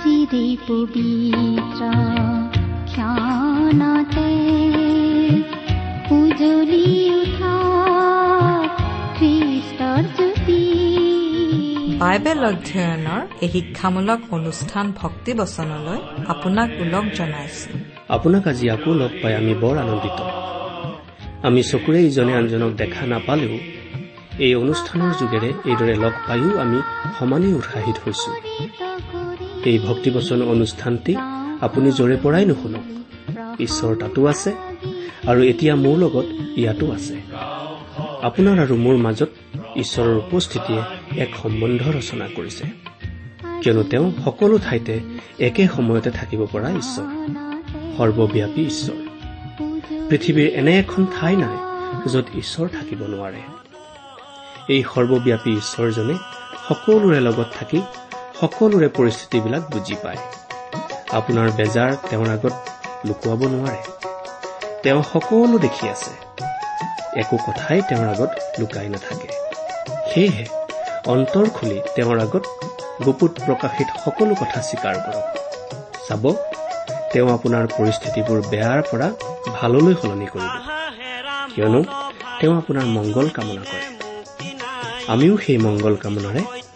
চিৰে পবিত্ৰ ক্ষণতে উজলি উঠা খ্ৰীষ্টৰ জ্যোতি বাইবেল অধ্যয়নৰ এই শিক্ষামূলক অনুষ্ঠান ভক্তি বচনলৈ আপোনাক ওলগ জনাইছো। আপোনাক আজি আকৌ লগ পাই আমি বৰ আনন্দিত। আমি চকুৰে ইজনে আনজনক দেখা নাপালেও এই অনুষ্ঠানৰ যোগেৰে এইদৰে লগ পায়ো আমি সমানেই উৎসাহিত হৈছো। এই ভক্তিবচন অনুষ্ঠানটি আপুনি য'ৰে পৰাই নুশুনক ঈশ্বৰ তাতো আছে আৰু এতিয়া মোৰ লগত ইয়াতো আছে। আপোনাৰ আৰু মোৰ মাজত ঈশ্বৰৰ উপস্থিতিয়ে এক সম্বন্ধ ৰচনা কৰিছে। কিয়নো তেওঁ সকলো ঠাইতে একে সময়তে থাকিব পৰা ঈশ্বৰ সৰ্বব্যাপী ঈশ্বৰ। পৃথিৱীৰ এনে এখন ঠাই নাই য'ত ঈশ্বৰ থাকিব নোৱাৰে। এই সৰ্বব্যাপী ঈশ্বৰজনে সকলোৰে লগত থাকি সকলোৰে পৰিস্থিতিবিলাক বুজি পায়। আপোনাৰ বেজাৰ তেওঁৰ আগত লুকুৱাব নোৱাৰে। তেওঁ সকলো দেখি আছে। একো কথাই তেওঁৰ আগত লুকাই নাথাকে। সেয়েহে অন্তৰ খুলি তেওঁৰ আগত গুপুত প্ৰকাশিত সকলো কথা স্বীকাৰ কৰক। চাব তেওঁ আপোনাৰ পৰিস্থিতিবোৰ বেয়াৰ পৰা ভাললৈ সলনি কৰিব। কিয়নো তেওঁ আপোনাৰ মংগল কামনা কৰে। আমিও সেই মংগল কামনাৰে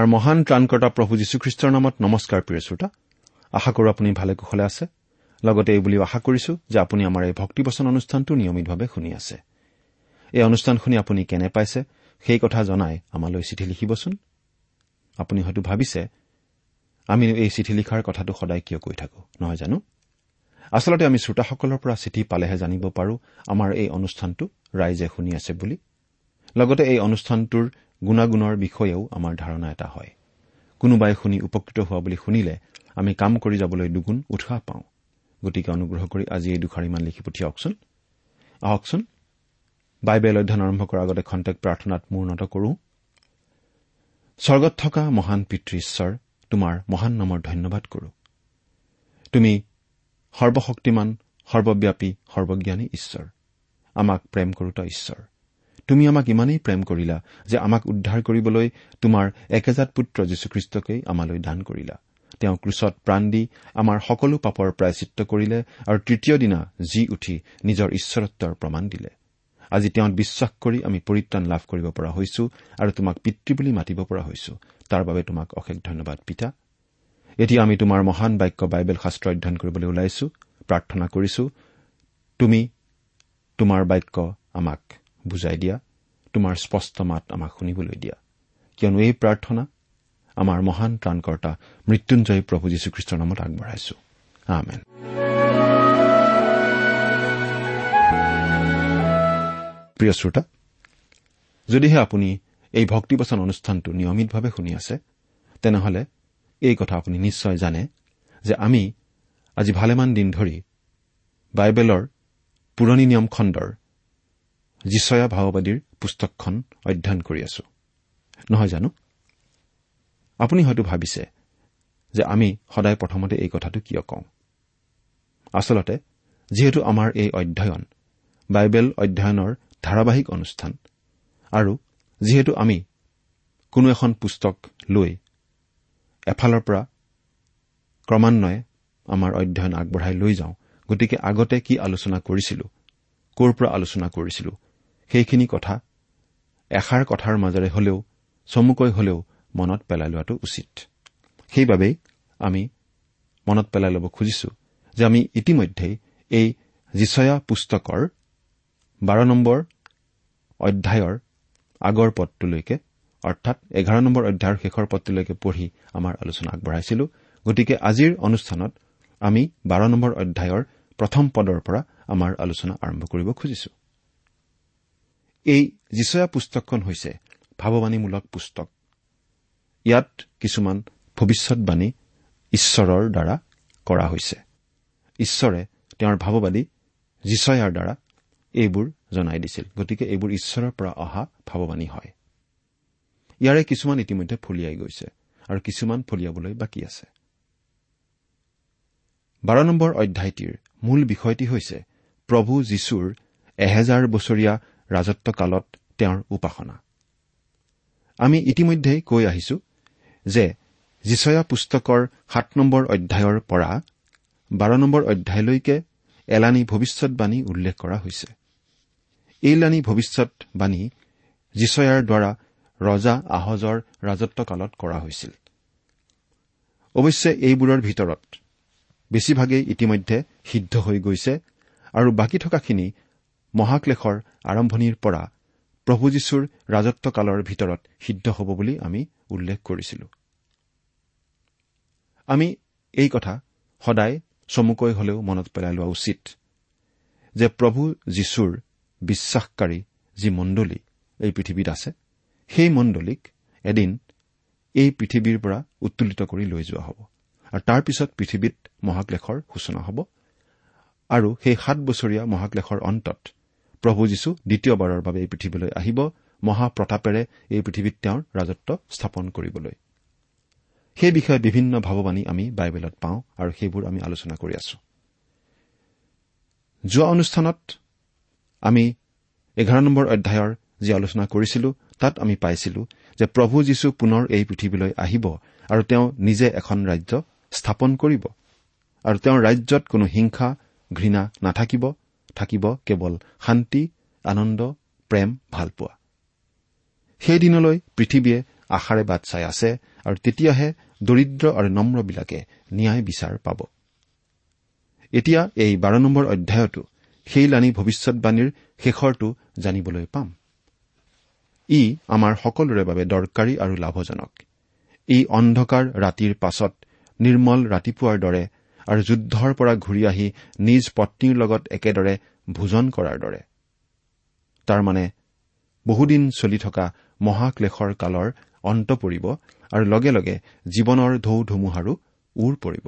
আমাৰ মহান ত্ৰাণকৰ্তা প্ৰভু যীশুখ্ৰীষ্টৰ নামত নমস্কাৰ প্ৰিয় শ্ৰোতা। আশা কৰো আপুনি ভালে কুশলে আছে। লগতে এই বুলিও আশা কৰিছো যে আপুনি আমাৰ এই ভক্তিবচন অনুষ্ঠানটো নিয়মিতভাৱে শুনি আছে। এই অনুষ্ঠান শুনি আপুনি কেনে পাইছে সেই কথা জনাই আমালৈ চিঠি লিখিবচোন। আপুনি হয়তো ভাবিছে আমি এই চিঠি লিখাৰ কথাটো সদায় কিয় কৈ থাকো? নহয় জানো? আচলতে আমি শ্ৰোতাসকলৰ পৰা চিঠি পালেহে জানিব পাৰো আমাৰ এই অনুষ্ঠানটো ৰাইজে শুনি আছে বুলি। লগতে এই অনুষ্ঠানটোৰ গুণাগুণৰ বিষয়েও আমাৰ ধাৰণা এটা হয়। কোনোবাই শুনি উপকৃত হোৱা বুলি শুনিলে আমি কাম কৰি যাবলৈ দুগুণ উৎসাহ পাওঁ। গতিকে অনুগ্ৰহ কৰি আজি এই দুখাৰিমান লিখি পঠিয়াওকচোন। আহকচোন। বাইবেল অধ্যয়ন আৰম্ভ কৰাৰ আগতে খন্তেক প্ৰাৰ্থনাত মূৰ্ণত কৰো। স্বৰ্গত থকা মহান পিতৃ ঈশ্বৰ তোমাৰ মহান নামৰ ধন্যবাদ কৰো। তুমি সৰ্বশক্তিমান সৰ্বব্যাপী সৰ্বজ্ঞানী ঈশ্বৰ। আমাক প্ৰেম কৰোতা ঈশ্বৰ। তুমি আমাক ইমানেই প্ৰেম কৰিলা যে আমাক উদ্ধাৰ কৰিবলৈ তোমাৰ একেজাত পুত্ৰ যীশুখ্ৰীষ্টকেই আমালৈ দান কৰিলা। তেওঁ ক্ৰুচত প্ৰাণ দি আমাৰ সকলো পাপৰ প্ৰায়চিত্ৰ কৰিলে আৰু তৃতীয় দিনা জি উঠি নিজৰ ঈশ্বৰত্বৰ প্ৰমাণ দিলে। আজি তেওঁত বিশ্বাস কৰি আমি পৰিত্ৰাণ লাভ কৰিব পৰা হৈছো আৰু তোমাক পিতৃ বুলি মাতিব পৰা হৈছো। তাৰ বাবে তোমাক অশেষ ধন্যবাদ পিতা। এতিয়া আমি তোমাৰ মহান বাক্য বাইবেল শাস্ত্ৰ অধ্যয়ন কৰিবলৈ ওলাইছো প্ৰাৰ্থনা কৰিছো। তুমি তোমাৰ বাক্য আমাক বুজাই দিয়া তোমাৰ স্পষ্ট মাত আমাক শুনিবলৈ দিয়া। কিয়নো এই প্ৰাৰ্থনা আমাৰ মহান ত্ৰাণকৰ্তা মৃত্যুঞ্জয়ী প্ৰভু যীশুখ্ৰীষ্টৰ নামত আগবঢ়াইছো। আমেন। প্ৰিয় শ্ৰোতা যদিহে আপুনি এই ভক্তিবচন অনুষ্ঠানটো নিয়মিতভাৱে শুনি আছে তেনেহলে এই কথা আপুনি নিশ্চয় জানে যে আমি আজি ভালেমান দিন ধৰি বাইবেলৰ পুৰণি নিয়ম খণ্ডৰ যিচয়া ভাওবাদীৰ পুস্তকখন অধ্যয়ন কৰি আছো। নহয় জানো? আপুনি হয়তো ভাবিছে যে আমি সদায় প্ৰথমতে এই কথাটো কিয় কওঁ? আচলতে যিহেতু আমাৰ এই অধ্যয়ন বাইবেল অধ্যয়নৰ ধাৰাবাহিক অনুষ্ঠান আৰু যিহেতু আমি কোনো এখন পুস্তক লৈ এফালৰ পৰা ক্ৰমান্বয়ে আমাৰ অধ্যয়ন আগবঢ়াই লৈ যাওঁ গতিকে আগতে কি আলোচনা কৰিছিলো ক'ৰ পৰা আলোচনা কৰিছিলো সেইখিনি কথা এষাৰ কথাৰ মাজেৰে হলেও চমুকৈ হলেও মনত পেলাই লোৱাটো উচিত। সেইবাবেই আমি মনত পেলাই ল'ব খুজিছো যে আমি ইতিমধ্যেই এই যিচয়া পুস্তকৰ বাৰ নম্বৰ অধ্যায়ৰ আগৰ পদটোলৈকে অৰ্থাৎ এঘাৰ নম্বৰ অধ্যায়ৰ শেষৰ পদটোলৈকে পঢ়ি আমাৰ আলোচনা আগবঢ়াইছিলো। গতিকে আজিৰ অনুষ্ঠানত আমি বাৰ নম্বৰ অধ্যায়ৰ প্ৰথম পদৰ পৰা আমাৰ আলোচনা আৰম্ভ কৰিব খুজিছো। এই যিচয়া পুস্তকখন হৈছে ভাৱবাণীমূলক পুস্তক। ইয়াত কিছুমান ভৱিষ্যৎবাণী ঈশ্বৰৰ দ্বাৰা কৰা হৈছে। ঈশ্বৰে তেওঁৰ ভাৱবাদী যিচয়াৰ দ্বাৰা এইবোৰ জনাই দিছিল। গতিকে এইবোৰ ঈশ্বৰৰ পৰা অহা ভাৱবাণী হয়। ইয়াৰে কিছুমান ইতিমধ্যে ফলিয়াই গৈছে আৰু কিছুমান ফলিয়াবলৈ বাকী আছে। বাৰ নম্বৰ অধ্যায়টিৰ মূল বিষয়টি হৈছে প্ৰভু যীশুৰ এহেজাৰ বছৰীয়া ৰাজত্বকালত তেওঁৰ উপাসনা। আমি ইতিমধ্যেই কৈ আহিছো যে যিচয়া পুস্তকৰ সাত নম্বৰ অধ্যায়ৰ পৰা বাৰ নম্বৰ অধ্যায়লৈকে এলানি ভৱিষ্যৎবাণী উল্লেখ কৰা হৈছে। এইলানি ভৱিষ্যৎবাণী যিচয়াৰ দ্বাৰা ৰজা আহজৰ ৰাজত্বকালত কৰা হৈছিল। অৱশ্যে এইবোৰৰ ভিতৰত বেছিভাগেই ইতিমধ্যে সিদ্ধ হৈ গৈছে আৰু বাকী থকাখিনি মহাক্লেশৰ আৰম্ভণিৰ পৰা প্ৰভু যীশুৰ ৰাজত্বকালৰ ভিতৰত সিদ্ধ হ'ব বুলি আমি উল্লেখ কৰিছিলো। আমি এই কথা সদায় চমুকৈ হলেও মনত পেলাই লোৱা উচিত যে প্ৰভু যীশুৰ বিশ্বাসকাৰী যি মণ্ডলী এই পৃথিৱীত আছে সেই মণ্ডলীক এদিন এই পৃথিৱীৰ পৰা উত্তোলিত কৰি লৈ যোৱা হ'ব আৰু তাৰ পিছত পৃথিৱীত মহাক্লেশৰ সূচনা হ'ব আৰু সেই সাত বছৰীয়া মহাক্লেশৰ অন্তত প্ৰভু যীশু দ্বিতীয়বাৰৰ বাবে এই পৃথিৱীলৈ আহিব। মহাপ্ৰতাপেৰে এই পৃথিৱীত তেওঁৰ ৰাজত্ব স্থাপন কৰিবলৈ। সেই বিষয়ে বিভিন্ন ভাৱবাণী আমি বাইবেলত পাওঁ আৰু সেইবোৰ আমি আলোচনা কৰি আছো। যোৱা অনুষ্ঠানত আমি এঘাৰ নম্বৰ অধ্যায়ৰ যি আলোচনা কৰিছিলো তাত আমি পাইছিলো যে প্ৰভু যীশু পুনৰ এই পৃথিৱীলৈ আহিব আৰু তেওঁ নিজে এখন ৰাজ্য স্থাপন কৰিব। আৰু তেওঁৰ ৰাজ্যত কোনো হিংসা ঘৃণা নাথাকিব। থাকিব কেৱল শান্তি আনন্দ প্ৰেম ভালপোৱা। সেই দিনলৈ পৃথিৱীয়ে আশাৰে বাট চাই আছে আৰু তেতিয়াহে দৰিদ্ৰ আৰু নম্ৰবিলাকে ন্যায় বিচাৰ পাব। এতিয়া এই বাৰ নম্বৰ অধ্যায়তো সেই লানি ভৱিষ্যৎবাণীৰ শেষৰটো জানিবলৈ পাম। ই আমাৰ সকলোৰে বাবে দৰকাৰী আৰু লাভজনক। ই অন্ধকাৰ ৰাতিৰ পাছত নিৰ্মল ৰাতিপুৱাৰ দৰে আৰু যুদ্ধৰ পৰা ঘূৰি আহি নিজ পত্নীৰ লগত একেদৰে ভোজন কৰাৰ দৰে। তাৰমানে বহুদিন চলি থকা মহাক্লেশৰ কালৰ অন্ত পৰিব আৰু লগে লগে জীৱনৰ ঢৌ ধুমুহাৰো ওৰ পৰিব।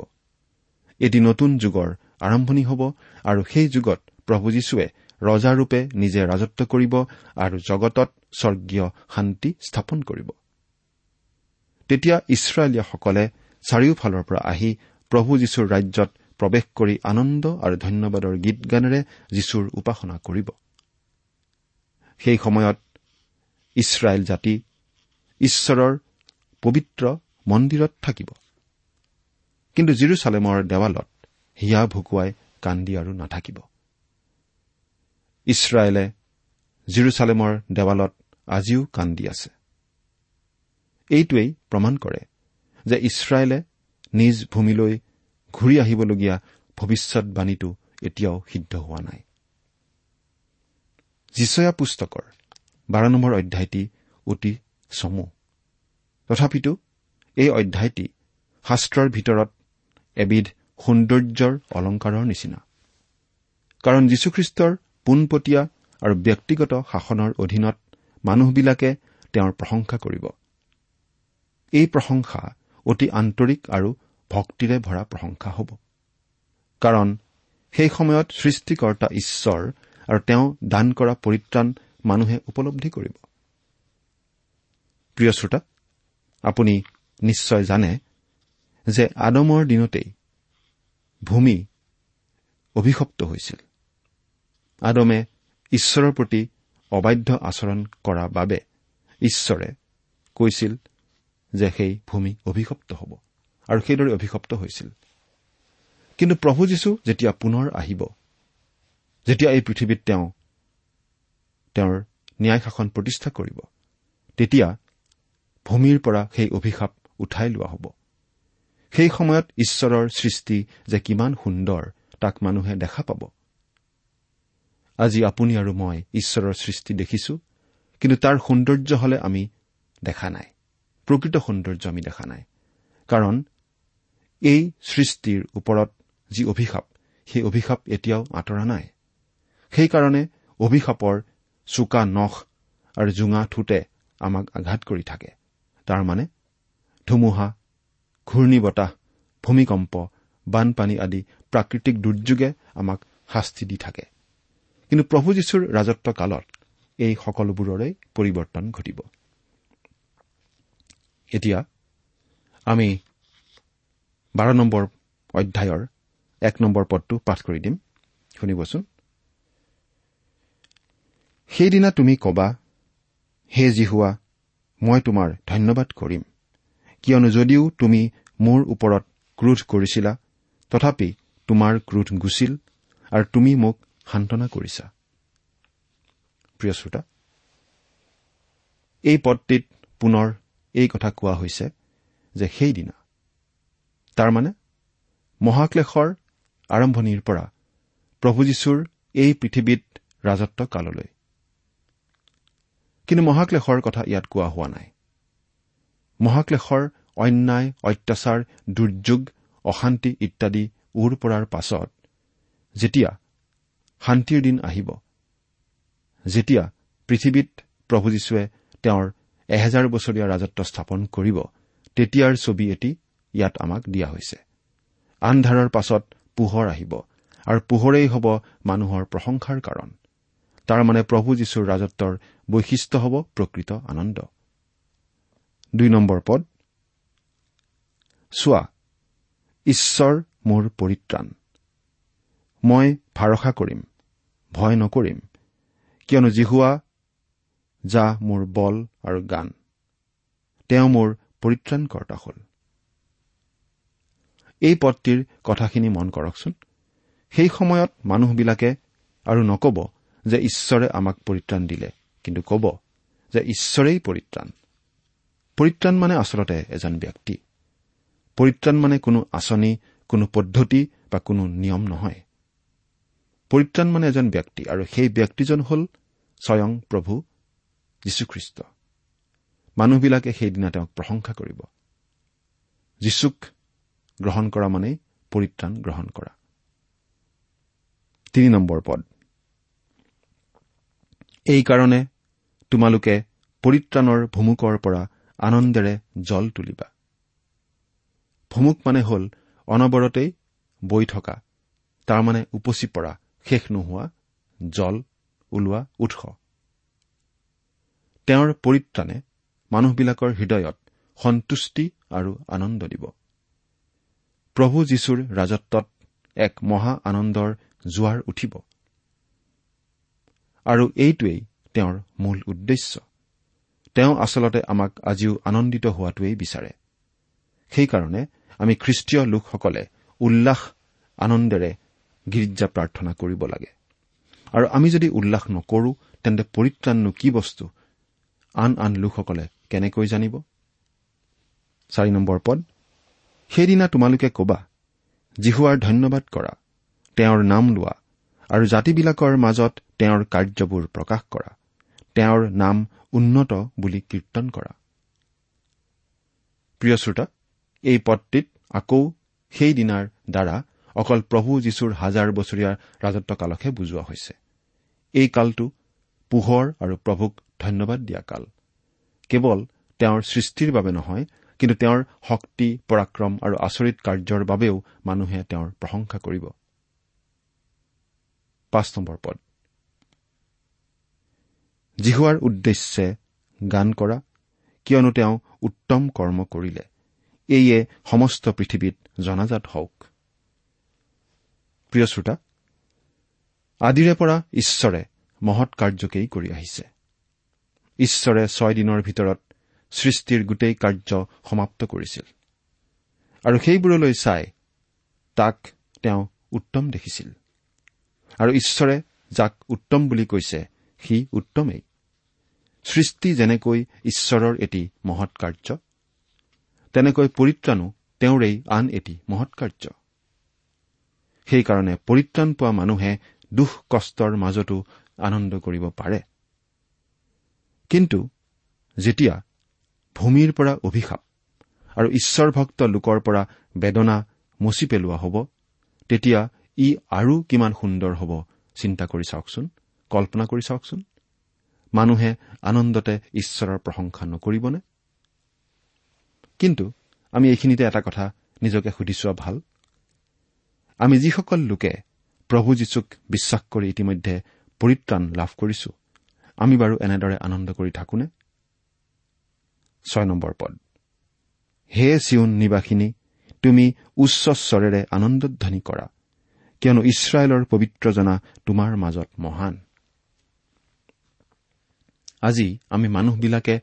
এটি নতুন যুগৰ আৰম্ভণি হ'ব আৰু সেই যুগত প্ৰভু যীশুৱে ৰজাৰূপে নিজে ৰাজত্ব কৰিব আৰু জগতত স্বৰ্গীয় শান্তি স্থাপন কৰিব। তেতিয়া ইছৰাইলীয়াসকলে চাৰিওফালৰ পৰা আহি প্ৰভু যীশুৰ ৰাজ্যত প্ৰৱেশ কৰি আনন্দ আৰু ধন্যবাদৰ গীত গানেৰে যীশুৰ উপাসনা কৰিব। সেই সময়ত ইছৰাইল জাতি ঈশ্বৰৰ পবিত্ৰ মন্দিৰত থাকিব। কিন্তু জিৰচালেমৰ দেৱালত হিয়া ভুকুৱাই কান্দি আৰু নাথাকিব। ইছৰাইলে জিৰচালেমৰ দেৱালত আজিও কান্দি আছে। এইটোৱেই প্ৰমাণ কৰে যে ইছৰাইলে নিজ ভূমিলৈ ঘূৰি আহিবলগীয়া ভৱিষ্যৎবাণীটো এতিয়াও সিদ্ধ হোৱা নাই। যিচয়া পুস্তকৰ বাৰ নম্বৰ অধ্যায়টি অতি চমু। তথাপিতো এই অধ্যায়টি শাস্ত্ৰৰ ভিতৰত এবিধ সৌন্দৰ্যৰ অলংকাৰৰ নিচিনা। কাৰণ যীশুখ্ৰীষ্টৰ পোনপটীয়া আৰু ব্যক্তিগত শাসনৰ অধীনত মানুহবিলাকে তেওঁৰ প্ৰশংসা কৰিব। এই প্ৰশংসা অতি আন্তৰিক আৰু ভক্তিৰে ভৰা প্ৰশংসা হ'ব। কাৰণ সেই সময়ত সৃষ্টিকৰ্তা ঈশ্বৰ আৰু তেওঁ দান কৰা পৰিত্ৰাণ মানুহে উপলব্ধি কৰিব। প্ৰিয় শ্ৰোতা আপুনি নিশ্চয় জানে যে আদমৰ দিনতেই ভূমি অভিশপ্ত হৈছিল। আদমে ঈশ্বৰৰ প্ৰতি অবাধ্য আচৰণ কৰা বাবে ঈশ্বৰে কৈছিল যে সেই ভূমি অভিশপ্ত হ'ব। আৰু সেইদৰে অভিশপ্ত হৈছিল। কিন্তু প্ৰভু যীশু যেতিয়া পুনৰ আহিব যেতিয়া এই পৃথিৱীত তেওঁ তেওঁৰ ন্যায় শাসন প্ৰতিষ্ঠা কৰিব তেতিয়া ভূমিৰ পৰা সেই অভিশাপ উঠাই লোৱা হ'ব। সেই সময়ত ঈশ্বৰৰ সৃষ্টি যে কিমান সুন্দৰ তাক মানুহে দেখা পাব। আজি আপুনি আৰু মই ঈশ্বৰৰ সৃষ্টি দেখিছো কিন্তু তাৰ সৌন্দৰ্য হলে আমি দেখা নাই। প্ৰকৃত সৌন্দৰ্য আমি দেখা নাই। কাৰণ এই সৃষ্টিৰ ওপৰত যি অভিশাপ সেই অভিশাপ এতিয়াও আঁতৰা নাই। সেইকাৰণে অভিশাপৰ চোকা নখ আৰু জোঙা ঠোঁটে আমাক আঘাত কৰি থাকে। তাৰমানে ধুমুহা ঘূৰ্ণী বতাহ ভূমিকম্প বানপানী আদি প্ৰাকৃতিক দুৰ্যোগে আমাক শাস্তি দি থাকে। কিন্তু প্ৰভু যীশুৰ ৰাজত্ব কালত এই সকলোবোৰৰে পৰিৱৰ্তন ঘটিব। এতিয়া আমি বাৰ নম্বৰ অধ্যায়ৰ এক নম্বৰ পদটো পাঠ কৰি দিম। শুনিবচোন। সেইদিনা তুমি কবা হে জিহুৱা মই তোমাৰ ধন্যবাদ কৰিম। কিয়নো যদিও তুমি মোৰ ওপৰত ক্ৰোধ কৰিছিলা তথাপি তোমাৰ ক্ৰোধ গুচিল আৰু তুমি মোক সান্তনা কৰিছা। প্ৰিয় শ্ৰোতা এই পদটিত পুনৰ এই কথা কোৱা হৈছে যে সেইদিনা তাৰমানে মহাক্লেশৰ আৰম্ভণিৰ পৰা প্ৰভু যীশুৰ এই পৃথিৱীত ৰাজত্ব কাললৈ। কিন্তু মহাক্লেশৰ কথা ইয়াত কোৱা হোৱা নাই। মহাক্লেশৰ অন্যায় অত্যাচাৰ দুৰ্যোগ অশান্তি ইত্যাদি ওৰ পৰাৰ পাছত যেতিয়া শান্তিৰ দিন আহিব যেতিয়া পৃথিৱীত প্ৰভু যীশুৱে তেওঁৰ এহেজাৰ বছৰীয়া ৰাজত্ব স্থাপন কৰিব তেতিয়াৰ ছবি এটি ইয়াত আমাক দিয়া হৈছে। আন্ধাৰৰ পাছত পোহৰ আহিব আৰু পোহৰেই হ'ব মানুহৰ প্ৰশংসাৰ কাৰণ। তাৰমানে প্ৰভু যীশুৰ ৰাজত্বৰ বৈশিষ্ট্য হ'ব প্ৰকৃত আনন্দ। পদ চোৱা ঈশ্বৰ মোৰ পৰিত্ৰাণ। মই ভাৰসা কৰিম ভয় নকৰিম কিয়নো জিহুৱা যা মোৰ বল আৰু গান। তেওঁ মোৰ পৰিত্ৰাণকৰ্তা হ'ল। এই পদটিৰ কথাখিনি মন কৰকচোন। সেই সময়ত মানুহবিলাকে আৰু নকব যে ঈশ্বৰে আমাক পৰিত্ৰাণ দিলে কিন্তু কব যে ঈশ্বৰেই পৰিত্ৰাণ। পৰিত্ৰাণ মানে আচলতে এজন ব্যক্তি। পৰিত্ৰাণ মানে কোনো আঁচনি কোনো পদ্ধতি বা কোনো নিয়ম নহয়। পৰিত্ৰাণ মানে এজন ব্যক্তি আৰু সেই ব্যক্তিজন হ'ল স্বয়ং প্ৰভু যীশুখ্ৰীষ্ট। মানুহবিলাকে সেইদিনা তেওঁক প্ৰশংসা কৰিব। যীশুক গ্ৰহণ কৰা মানেই পৰিত্ৰাণ গ্ৰহণ কৰা। তিনি নম্বৰ পদ। এইকাৰণে তোমালোকে পৰিত্ৰাণৰ ভুমুকৰ পৰা আনন্দেৰে জল তুলিবা। ভুমুক মানে হ'ল অনবৰতেই বৈ থকা তাৰমানে উপচি পৰা শেষ নোহোৱা জল ওলোৱা উৎস তেওঁৰ পৰিত্ৰাণে মানুহবিলাকৰ হৃদয়ত সন্তুষ্টি আৰু আনন্দ দিব। প্ৰভু যীশুৰ ৰাজত্বত এক মহা আনন্দৰ জোৱাৰ উঠিব। আৰু এইটোৱেই তেওঁৰ মূল উদ্দেশ্য। তেওঁ আচলতে আমাক আজিও আনন্দিত হোৱাটোৱেই বিচাৰে। সেইকাৰণে আমি খ্ৰীষ্টীয় লোকসকলে উল্লাস আনন্দেৰে গীৰ্জা প্ৰাৰ্থনা কৰিব লাগে। আৰু আমি যদি উল্লাস নকৰো তেন্তে পৰিত্ৰাণনো কি বস্তু আন আন লোকসকলে কেনেকৈ জানিব? চাৰি নম্বৰ পদ সেইদিনা তোমালোকে কবা জিহুৱাৰ ধন্যবাদ কৰা তেওঁৰ নাম লোৱা আৰু জাতিবিলাকৰ মাজত তেওঁৰ কাৰ্যবোৰ প্ৰকাশ কৰা তেওঁৰ নাম উন্নত বুলি কীৰ্তন কৰা। প্ৰিয় শ্ৰোতা এই পদটিত আকৌ সেই দিনাৰ দ্বাৰা অকল প্ৰভু যীশুৰ হাজাৰ বছৰীয়া ৰাজত্বকালকহে বুজোৱা হৈছে। এই কালটো পোহৰ আৰু প্ৰভুক ধন্যবাদ দিয়া কাল। কেৱল তেওঁৰ সৃষ্টিৰ বাবে নহয় কিন্তু তেওঁৰ শক্তি পৰাক্ৰম আৰু আচৰিত কাৰ্যৰ বাবেও মানুহে তেওঁৰ প্ৰশংসা কৰিব। জিহুৱাৰ উদ্দেশ্যে গান কৰা কিয়নো তেওঁ উত্তম কৰ্ম কৰিলে। এইয়ে সমস্ত পৃথিৱীত জনাজাত হওক। প্ৰিয় শ্ৰোতা আদিৰে পৰা ঈশ্বৰে মহৎ কাৰ্যকেই কৰি আহিছে। ঈশ্বৰে ছয় দিনৰ ভিতৰত সৃষ্টিৰ গোটেই কাৰ্য সমাপ্ত কৰিছিল। আৰু সেইবোৰলৈ চাই তাক তেওঁ উত্তম দেখিছিল। আৰু ঈশ্বৰে যাক উত্তম বুলি কৈছে সি উত্তমেই। সৃষ্টি যেনেকৈ ঈশ্বৰৰ এটি মহৎ কাৰ্য তেনেকৈ পৰিত্ৰাণো তেওঁৰেই আন এটি মহৎ কাৰ্য। সেইকাৰণে পৰিত্ৰাণ পোৱা মানুহে দুখ কষ্টৰ মাজতো আনন্দ কৰিব পাৰে। কিন্তু যেতিয়া ভূমিৰ পৰা অভিশাপ আৰু ঈশ্বৰ ভক্ত লোকৰ পৰা বেদনা মচি পেলোৱা হ'ব তেতিয়া ই আৰু কিমান সুন্দৰ হ'ব চিন্তা কৰি চাওকচোন কল্পনা কৰি চাওকচোন। মানুহে আনন্দতে ঈশ্বৰৰ প্ৰশংসা নকৰিবনে? কিন্তু আমি এইখিনিতে এটা কথা নিজকে সুধি চোৱা ভাল। আমি যিসকল লোকে প্ৰভু যীশুক বিশ্বাস কৰি ইতিমধ্যে পৰিত্ৰাণ লাভ কৰিছো আমি বাৰু এনেদৰে আনন্দ কৰি থাকোনে? পদ। হে চিউন নিবাসিনী তুমি উচ্চ স্বৰেৰে আনন্দধ্বনি কৰা কিয়নো ইছৰাইলৰ পবিত্ৰজনা তোমাৰ মাজত মহান। আজি আমি মানুহবিলাকে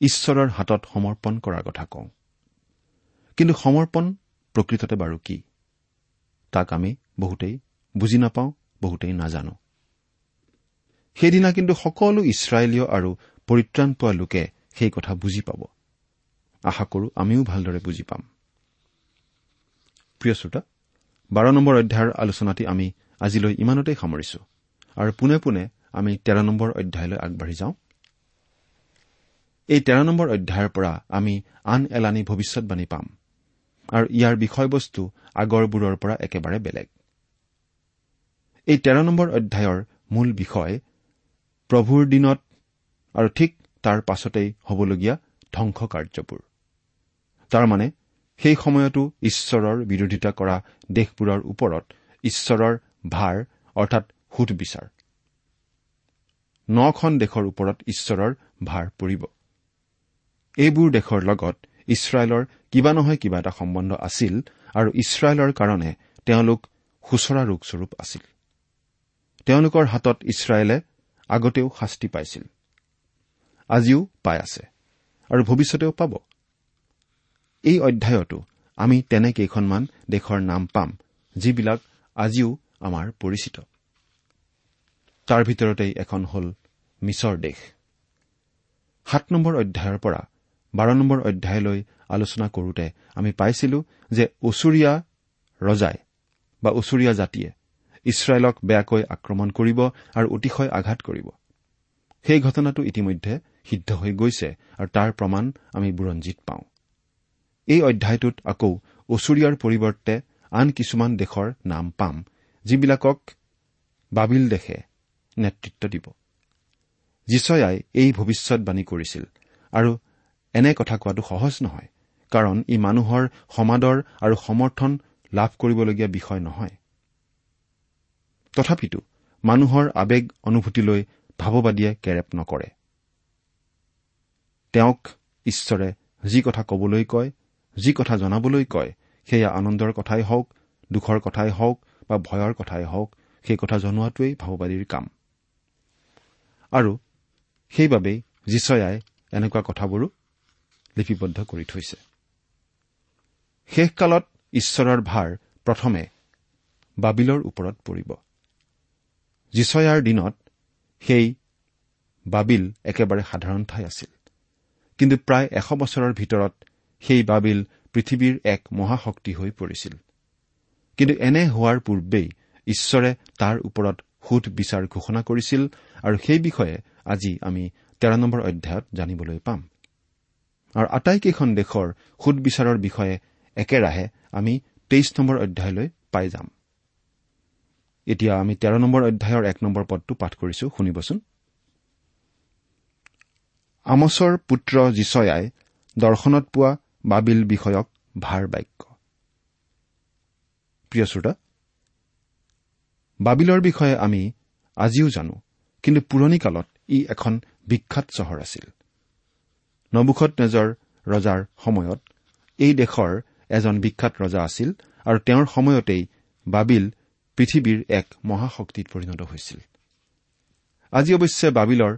ঈশ্বৰৰ হাতত সমৰ্পণ কৰাৰ কথা কওঁ। কিন্তু সমৰ্পণ প্ৰকৃততে বাৰু কি? তাক আমি বহুতেই বুজি নাপাওঁ বহুতেই নাজানো। সেইদিনা কিন্তু সকলো ইছৰাইলীয় আৰু পৰিত্ৰাণ পোৱা লোকে সেই কথা বুজি পাব। আশা কৰো আমিও ভালদৰে বুজি পাম। প্ৰিয় শ্ৰোতা বাৰ নম্বৰ অধ্যায়ৰ আলোচনাটি আমি আজিলৈ ইমানতেই সামৰিছো আৰু পোনে পোনে আমি তেৰ নম্বৰ অধ্যায়লৈ আগবাঢ়ি যাওঁ। এই তেৰ নম্বৰ অধ্যায়ৰ পৰা আমি আন এলানি ভৱিষ্যৎবাণী পাম আৰু ইয়াৰ বিষয়বস্তু আগৰবোৰৰ পৰা একেবাৰে বেলেগ। এই তেৰ নম্বৰ অধ্যায়ৰ মূল বিষয় প্ৰভুৰ দিনত আৰু ঠিক তাৰ পাছতেই হ'বলগীয়া ধ্বংস কাৰ্যবোৰ তাৰমানে সেই সময়তো ঈশ্বৰৰ বিৰোধিতা কৰা দেশবোৰৰ ওপৰত ঈশ্বৰৰ ভাৰ অৰ্থাৎ সুধবিচাৰ। নখন দেশৰ ওপৰত ঈশ্বৰৰ ভাৰ পৰিব। এইবোৰ দেশৰ লগত ইছৰাইলৰ কিবা নহয় কিবা এটা সম্বন্ধ আছিল আৰু ইছৰাইলৰ কাৰণে তেওঁলোক সুচৰা ৰোগস্বৰূপ আছিল। তেওঁলোকৰ হাতত ইছৰাইলে আগতেও শাস্তি পাইছিল। আজিও পাই আছে আৰু ভৱিষ্যতেও পাব। এই অধ্যায়তো আমি তেনে কেইখনমান দেশৰ নাম পাম যিবিলাক আজিও আমাৰ পৰিচিত। তাৰ ভিতৰতেই এখন হ'ল মিছৰ দেশ। সাত নম্বৰ অধ্যায়ৰ পৰা বাৰ নম্বৰ অধ্যায়লৈ আলোচনা কৰোতে আমি পাইছিলো যে ওচৰীয়া ৰজাই বা ওচৰীয়া জাতিয়ে ইছৰাইলক বেয়াকৈ আক্ৰমণ কৰিব আৰু অতিশয় আঘাত কৰিব। সেই ঘটনাটো ইতিমধ্যে সিদ্ধ হৈ গৈছে আৰু তাৰ প্ৰমাণ আমি বুৰঞ্জীত পাওঁ। এই অধ্যায়টোত আকৌ ওচৰীয়াৰ পৰিৱৰ্তে আন কিছুমান দেশৰ নাম পাম যিবিলাকক বাবিল দেশে নেতৃত্ব দিব। যিচয়াই এই ভৱিষ্যৎবাণী কৰিছিল আৰু এনে কথা কোৱাটো সহজ নহয় কাৰণ ই মানুহৰ সমাদৰ আৰু সমৰ্থন লাভ কৰিবলগীয়া বিষয় নহয়। তথাপিতো মানুহৰ আৱেগ অনুভূতিলৈ ভাৱবাদীয়ে কেৰেপ নকৰে। তেওঁক ঈশ্বৰে যি কথা কবলৈ কয় যি কথা জনাবলৈ কয় সেয়া আনন্দৰ কথাই হওক দুখৰ কথাই হওক বা ভয়ৰ কথাই হওক সেই কথা জনোৱাটোৱেই ভাওবাদীৰ কাম। আৰু সেইবাবেই যিচয়াই এনেকুৱা কথাবোৰো লিপিবদ্ধ কৰি থৈছে। শেষকালত ঈশ্বৰৰ ভাৰ প্ৰথমে বাবিলৰ ওপৰত পৰিব। যিচয়াৰ দিনত সেই বাবিল একেবাৰে সাধাৰণ ঠাই আছিল। কিন্তু প্ৰায় এশ বছৰৰ ভিতৰত সেই বাবিল পৃথিৱীৰ এক মহাশক্তি হৈ পৰিছিল। কিন্তু এনে হোৱাৰ পূৰ্বেই ঈশ্বৰে তাৰ ওপৰত সুধ বিচাৰ ঘোষণা কৰিছিল আৰু সেই বিষয়ে আজি আমি তেৰ নম্বৰ অধ্যায়ত জানিবলৈ পাম। আৰু আটাইকেইখন দেশৰ সুদবিচাৰৰ বিষয়ে একেৰাহে আমি তেইছ নম্বৰ অধ্যায়লৈ পাই যাম। এতিয়া আমি তেৰ নম্বৰ অধ্যায়ৰ এক নম্বৰ পদটো পাঠ কৰিছো শুনিবচোন। আমছৰ পুত্ৰ যিচয়াই দৰ্শনত পোৱা বাবিল বিষয়ক ভাৰ বাক্য। প্ৰিয় শ্ৰোতা বাবিলৰ বিষয়ে আমি আজিও জানো কিন্তু পুৰণি কালত ই এখন বিখ্যাত চহৰ আছিল। নবুখত নেজৰ ৰজাৰ সময়ত এই দেশৰ এজন বিখ্যাত ৰজা আছিল আৰু তেওঁৰ সময়তেই বাবিল পৃথিৱীৰ এক মহাশক্তিত পৰিণত হৈছিল। আজি অৱশ্যে বাবিলৰ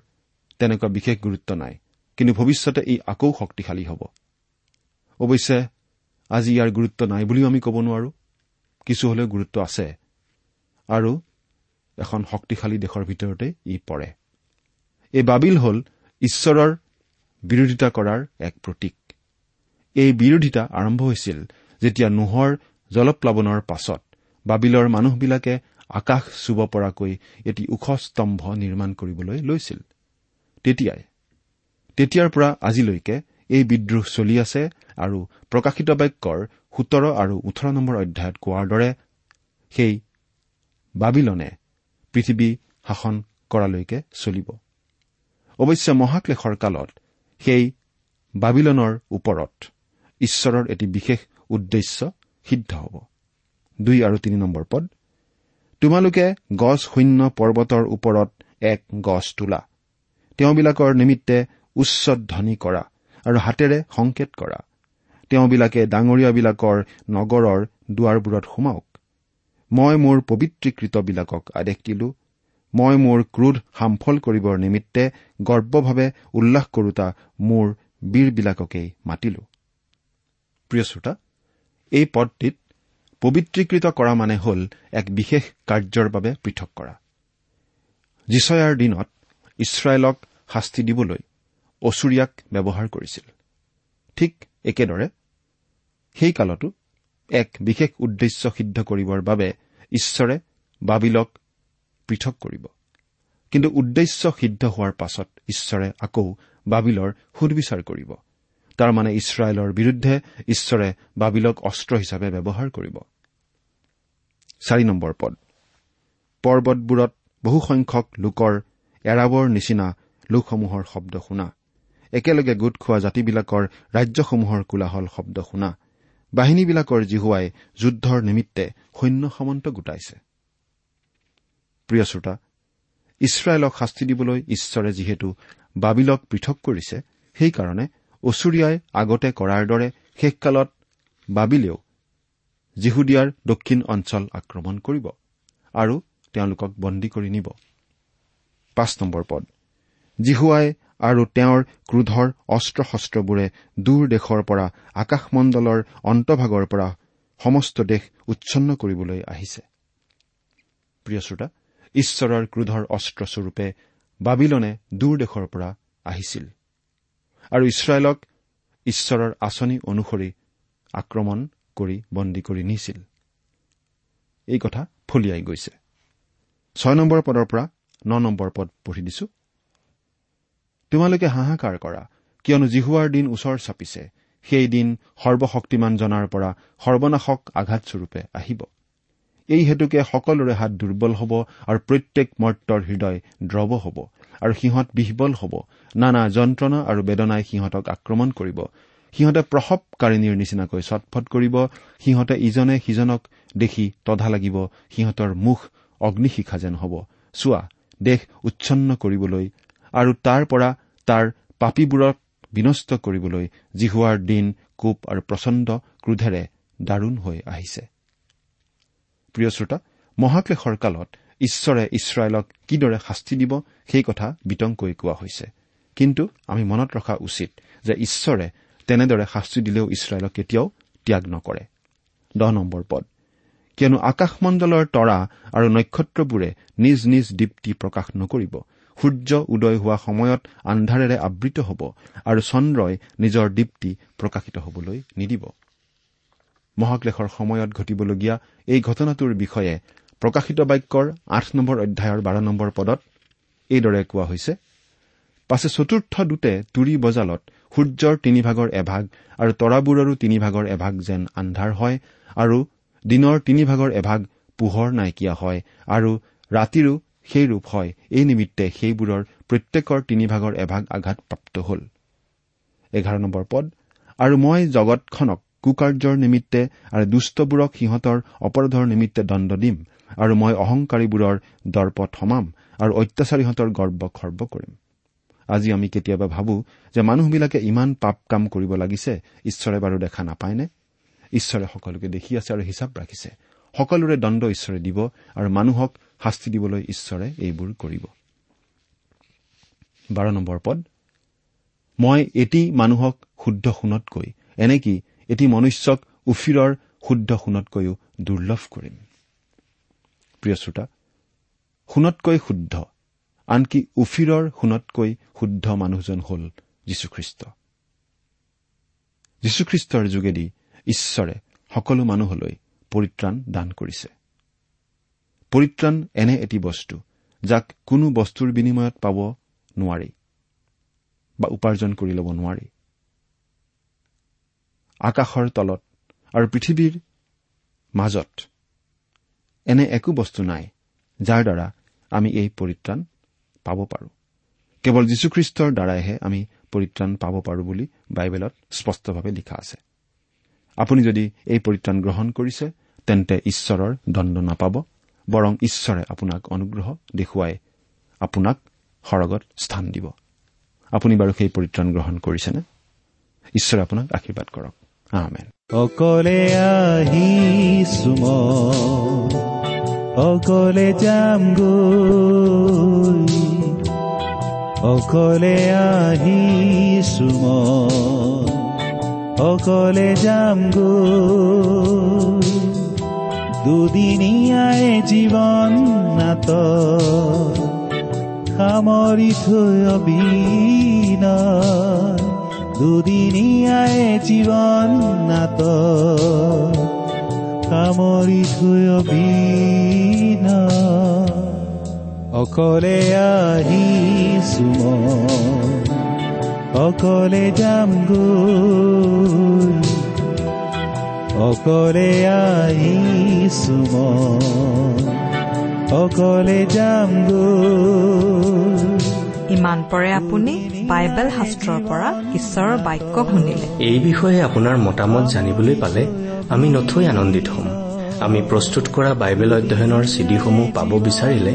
তেনেকুৱা বিশেষ গুৰুত্ব নাই কিন্তু ভৱিষ্যতে ই আকৌ শক্তিশালী হ'ব। অৱশ্যে আজি ইয়াৰ গুৰুত্ব নাই বুলিও আমি ক'ব নোৱাৰো। কিছু হলেও গুৰুত্ব আছে আৰু এখন শক্তিশালী দেশৰ ভিতৰতে ই পৰে। এই বাবিল হ'ল ঈশ্বৰৰ বিৰোধিতা কৰাৰ এক প্ৰতীক। এই বিৰোধিতা আৰম্ভ হৈছিল যেতিয়া নোহৰ জলপ্লাৱনৰ পাছত। বাবিলৰ মানুহবিলাকে আকাশ চুব পৰাকৈ এটি ওখ স্তম্ভ নিৰ্মাণ কৰিবলৈ লৈছিল। তেতিয়াই তেতিয়াৰ পৰা আজিলৈকে এই বিদ্ৰোহ চলি আছে আৰু প্ৰকাশিত বাক্যৰ সোতৰ আৰু ওঠৰ নম্বৰ অধ্যায়ত কোৱাৰ দৰে সেই বাবিলনে পৃথিৱী শাসন কৰালৈকে চলিব। অৱশ্যে মহাক্লেশৰ কালত সেই বাবিলনৰ ওপৰত ঈশ্বৰৰ এটি বিশেষ উদ্দেশ্য সিদ্ধ হ'ব। দুই আৰু তিনি নম্বৰ পদ। তোমালোকে গছ শূন্য পৰ্বতৰ ওপৰত এক গছ তোলা। তেওঁবিলাকৰ নিমিত্তে উচ্চ ধ্বনি কৰা আৰু হাতেৰে সংকেত কৰা। তেওঁবিলাকে ডাঙৰীয়াবিলাকৰ নগৰৰ দুৱাৰবোৰত সোমাওক। মই মোৰ পবিত্ৰীকৃতবিলাকক আদেশ দিলো মই মোৰ ক্ৰোধ সামফল কৰিবৰ নিমিত্তে গৰ্বভাৱে উল্লাস কৰোতা মোৰ বীৰবিলাককেই মাতিলো। প্ৰিয় শ্ৰোতা এই পদটিত পবিত্ৰীকৃত কৰা মানে হ'ল এক বিশেষ কাৰ্যৰ বাবে পৃথক কৰা। যিচয়াৰ দিনত ইছৰাইলক শাস্তি দিবলৈ অচুৰিয়াক ব্যৱহাৰ কৰিছিল। ঠিক একেদৰে সেই কালতো এক বিশেষ উদ্দেশ্য সিদ্ধ কৰিবৰ বাবে ঈশ্বৰে বাবিলক পৃথক কৰিব। কিন্তু উদ্দেশ্য সিদ্ধ হোৱাৰ পাছত ঈশ্বৰে আকৌ বাবিলৰ সুদবিচাৰ কৰিব। তাৰমানে ইছৰাইলৰ বিৰুদ্ধে ঈশ্বৰে বাবিলক অস্ত্ৰ হিচাপে ব্যৱহাৰ কৰিব। পদ। পৰ্বতবোৰত বহুসংখ্যক লোকৰ এৰাবৰ নিচিনা লোকসমূহৰ শব্দ শুনা। একেলগে গোট খোৱা জাতিবিলাকৰ ৰাজ্যসমূহৰ কোলাহল শব্দ শুনা। বাহিনীবিলাকৰ জিহুৱাই যুদ্ধৰ নিমিত্তে সৈন্য সামন্ত গোটাইছে। প্ৰিয় শ্ৰোতা ইছৰাইলক শাস্তি দিবলৈ ঈশ্বৰে যিহেতু বাবিলক পৃথক কৰিছে সেইকাৰণে অচুৰিয়াই আগতে কৰাৰ দৰে শেষকালত বাবিলেও জিহুদিয়াৰ দক্ষিণ অঞ্চল আক্ৰমণ কৰিব আৰু তেওঁলোকক বন্দী কৰি নিব। জিহুৱাই আৰু তেওঁৰ ক্ৰোধৰ অস্ত্ৰ শস্ত্ৰবোৰে দূৰ দেশৰ পৰা আকাশমণ্ডলৰ অন্তভাগৰ পৰা সমস্ত দেশ উচ্ছন্ন কৰিবলৈ আহিছে। প্ৰিয় ঈশ্বৰৰ ক্ৰোধৰ অস্ত্ৰস্বৰূপে বাবিলনে দূৰ দেশৰ পৰা আহিছিল। আৰু ইছৰাইলক ঈশ্বৰৰ আঁচনি অনুসৰি আক্ৰমণ কৰি বন্দী কৰি নিছিল। এই কথা ফলিয়াই গৈছে। ছয় নম্বৰ পদৰ পৰা ন নম্বৰ পদ পঢ়ি দিছো। তোমালোকে হাহাকাৰ কৰা কিয়নো জিহুৱাৰ দিন ওচৰ চাপিছে সেই দিন সৰ্বশক্তিমান জনাৰ পৰা সৰ্বনাশক আঘাতস্বৰূপে আহিব। এই হেতুকে সকলোৰে হাত দুৰ্বল হ'ব আৰু প্ৰত্যেক মৰ্তৰ হৃদয় দ্ৰৱ হ'ব আৰু সিহঁত বিহবল হ'ব। নানা যন্ত্ৰণা আৰু বেদনাই সিহঁতক আক্ৰমণ কৰিব। সিহঁতে প্ৰসৱকাৰিণীৰ নিচিনাকৈ চটফট কৰিব। সিহঁতে ইজনে সিজনক দেখি তধা লাগিব। সিহঁতৰ মুখ অগ্নিশিখা যেন হ'ব। চোৱা দেশ উচ্ছন্ন কৰিবলৈ আৰু তাৰ পৰা তাৰ পাপীবোৰক বিনষ্ট কৰিবলৈ জিহুৱাৰ দিন কোপ আৰু প্ৰচণ্ড ক্ৰোধেৰে দাৰুণ হৈ আহিছে। প্ৰিয় শ্ৰোতা মহাক্লেশৰ কালত ঈশ্বৰে ইছৰাইলক কিদৰে শাস্তি দিব সেই কথা বিতংকৈ কোৱা হৈছে। কিন্তু আমি মনত ৰখা উচিত যে ঈশ্বৰে তেনেদৰে শাস্তি দিলেও ইছৰাইলক কেতিয়াও ত্যাগ নকৰে। দহ নম্বৰ পদ। কিয়নো আকাশমণ্ডলৰ তৰা আৰু নক্ষত্ৰবোৰে নিজ নিজ দীপ্তি প্ৰকাশ নকৰিব। সূৰ্য উদয় হোৱা সময়ত আন্ধাৰেৰে আবৃত হ'ব আৰু চন্দ্ৰই নিজৰ দীপ্তি প্ৰকাশিত হবলৈ নিদিব। মহাক্লেশৰ সময়ত ঘটিবলগীয়া এই ঘটনাটোৰ বিষয়ে প্ৰকাশিত বাক্যৰ আঠ নম্বৰ অধ্যায়ৰ বাৰ নম্বৰ পদত এইদৰে কোৱা হৈছে পাছে চতুৰ্থ দূতে তুৰি বজালত সূৰ্যৰ তিনিভাগৰ এভাগ আৰু তৰাবোৰৰো তিনিভাগৰ এভাগ যেন আন্ধাৰ হয় আৰু দিনৰ তিনিভাগৰ এভাগ পোহৰ নাইকিয়া হয় আৰু ৰাতিৰো সেই ৰূপ হয়। এই নিমিত্তে সেইবোৰৰ প্ৰত্যেকৰ তিনিভাগৰ এভাগ আঘাতপ্ৰাপ্ত হল। এঘাৰ নম্বৰ পদ। আৰু মই জগতখনক কুকাৰ্যৰ নিমিত্তে আৰু দুষ্টবোৰক সিহঁতৰ অপৰাধৰ নিমিত্তে দণ্ড দিম আৰু মই অহংকাৰীবোৰৰ দৰ্পত সমাম আৰু অত্যাচাৰীহঁতৰ গৰ্ব খৰ্ব কৰিম। আজি আমি কেতিয়াবা ভাবো যে মানুহবিলাকে ইমান পাপ কাম কৰিব লাগিছে ঈশ্বৰে বাৰু দেখা নাপায়নে? ঈশ্বৰে সকলোকে দেখি আছে আৰু হিচাপ ৰাখিছে। সকলোৰে দণ্ড ঈশ্বৰে দিব আৰু মানুহক শাস্তি দিবলৈ ঈশ্বৰে এইবোৰ কৰিব। পদ। মই এটি মানুহক শুদ্ধ সোণতকৈ এনেকি এটি মনুষ্যক উফিৰৰ শুদ্ধ সোণতকৈও দুৰ্লভ কৰিম? প্ৰিয় শ্ৰোতা সোণতকৈ শুদ্ধ আনকি উফিৰৰ সোণতকৈ শুদ্ধ মানুহজন হল যীশুখ্ৰীষ্ট। যীশুখ্ৰীষ্টৰ যোগেদি ঈশ্বৰে সকলো মানুহলৈ পৰিত্ৰাণ দান কৰিছে। পৰিত্ৰাণ এনে এটি বস্তু যাক কোনো বস্তুৰ বিনিময়ত পাব নোৱাৰি বা উপাৰ্জন কৰি ল'ব নোৱাৰি। আকাশৰ তলত আৰু পৃথিৱীৰ মাজত এনে একো বস্তু নাই যাৰ দ্বাৰা আমি এই পৰিত্ৰাণ পাব পাৰোঁ। কেৱল যীশুখ্ৰীষ্টৰ দ্বাৰাইহে আমি পৰিত্ৰাণ পাব পাৰোঁ বুলি বাইবেলত স্পষ্টভাৱে লিখা আছে। আপুনি যদি এই পৰিত্ৰাণ গ্ৰহণ কৰিছে তেন্তে ঈশ্বৰৰ দণ্ড নাপাব বৰং ঈশ্বৰে আপোনাক অনুগ্ৰহ দেখুৱাই আপোনাক সৰগত স্থান দিব। আপুনি বাৰু সেই পৰিত্ৰাণ গ্ৰহণ কৰিছেনে? ঈশ্বৰে আপোনাক আশীৰ্বাদ কৰক। অকলে আহিছো অকলে যাম অকলে আহিছো অকলে যাম দুদিনীয়াই জীৱন নাত সামৰি থৈ অবিন দুদিনীয়াই জীৱন নাত সামৰি থৈ অবিন অকলে আহিছো অকলে যাম অকলে আহিছো অকলে যাম ইমান পৰে আপুনি বাইবেল শাস্ত্ৰৰ পৰা ঈশ্বৰৰ বাক্য শুনিলে। এই বিষয়ে আপোনাৰ মতামত জানিবলৈ পালে আমি নথৈ আনন্দিত হ'ম। আমি প্ৰস্তুত কৰা বাইবেল অধ্যয়নৰ চিডিসমূহ পাব বিচাৰিলে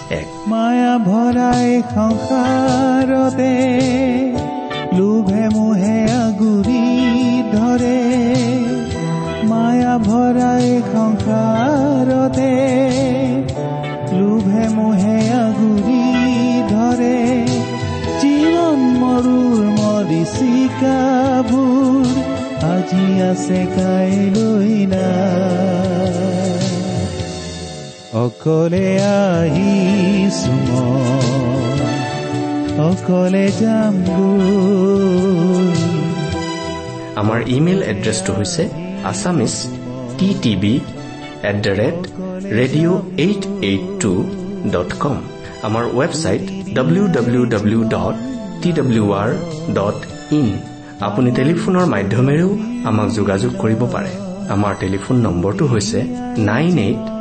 এক। মায়া ভৰাই সংসাৰতে লোভে মোহে আগুৰি ধৰে। মায়া ভৰাই সংসাৰতে লোভে মোহে আগুৰি ধৰে। জীৱন মৰুৰ মৰিচিকাবোৰ আজি আছে কাইলৈ না। অকলে আহিছো অকলে যাম আমাৰ ইমেইল এড্ৰেছটো হৈছে Assamese T TV at the rate radio' eight eight two dot com. আমাৰ website W W W dot T W R dot in. আপুনি টেলিফোনৰ মাধ্যমেৰেও আমাক যোগাযোগ কৰিব পাৰে। আমাৰ টেলিফোন নম্বৰটো হৈছে nine eight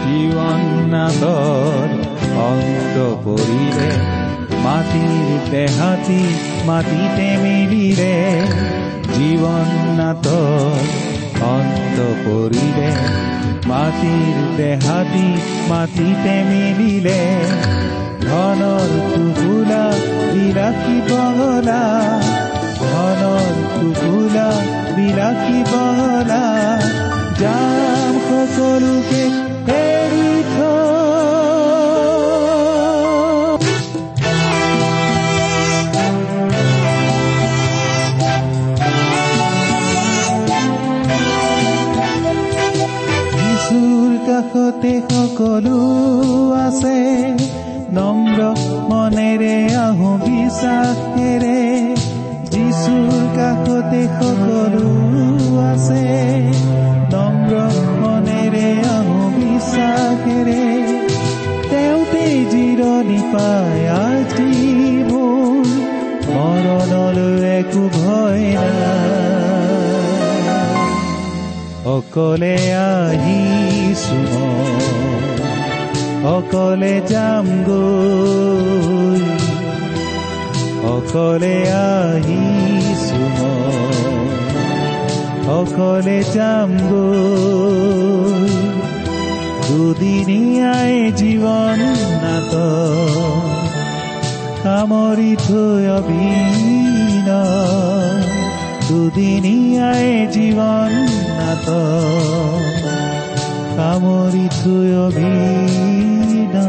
জীৱন নাদৰ অন্ত পৰিলে মাটিৰ দেহাতি মাটিতে মিলিলে জীৱন নাটৰ অন্ত পৰিলে মাটিৰ দেহাতি মাটিতে মিলিলে ধনৰ টুকুলা বিলাসী বগলা ধনৰ টুকুলা বিলাসী বগলা যাম সকলোকে সকলো আছে নম্ৰ মনেৰে আহোঁ বিশ্বাসেৰে। যিচুৰ কাষতে সকলো আছে নম্ৰ মনেৰে আহোঁ বিশ্বাসেৰে। তেওঁতে জিৰণি পায় আজি মোৰ মৰণলৈ একো ভয় নাই। অকলে আহিছো অকলে যাম গৈ। অকলে আহিছো অকলে যাম গৈ। দুদিনীয়াই জীৱন নাট সামৰি থৈ অবিন দুদিনীয়াই জীৱন নাট সামৰি থৈ অভিনা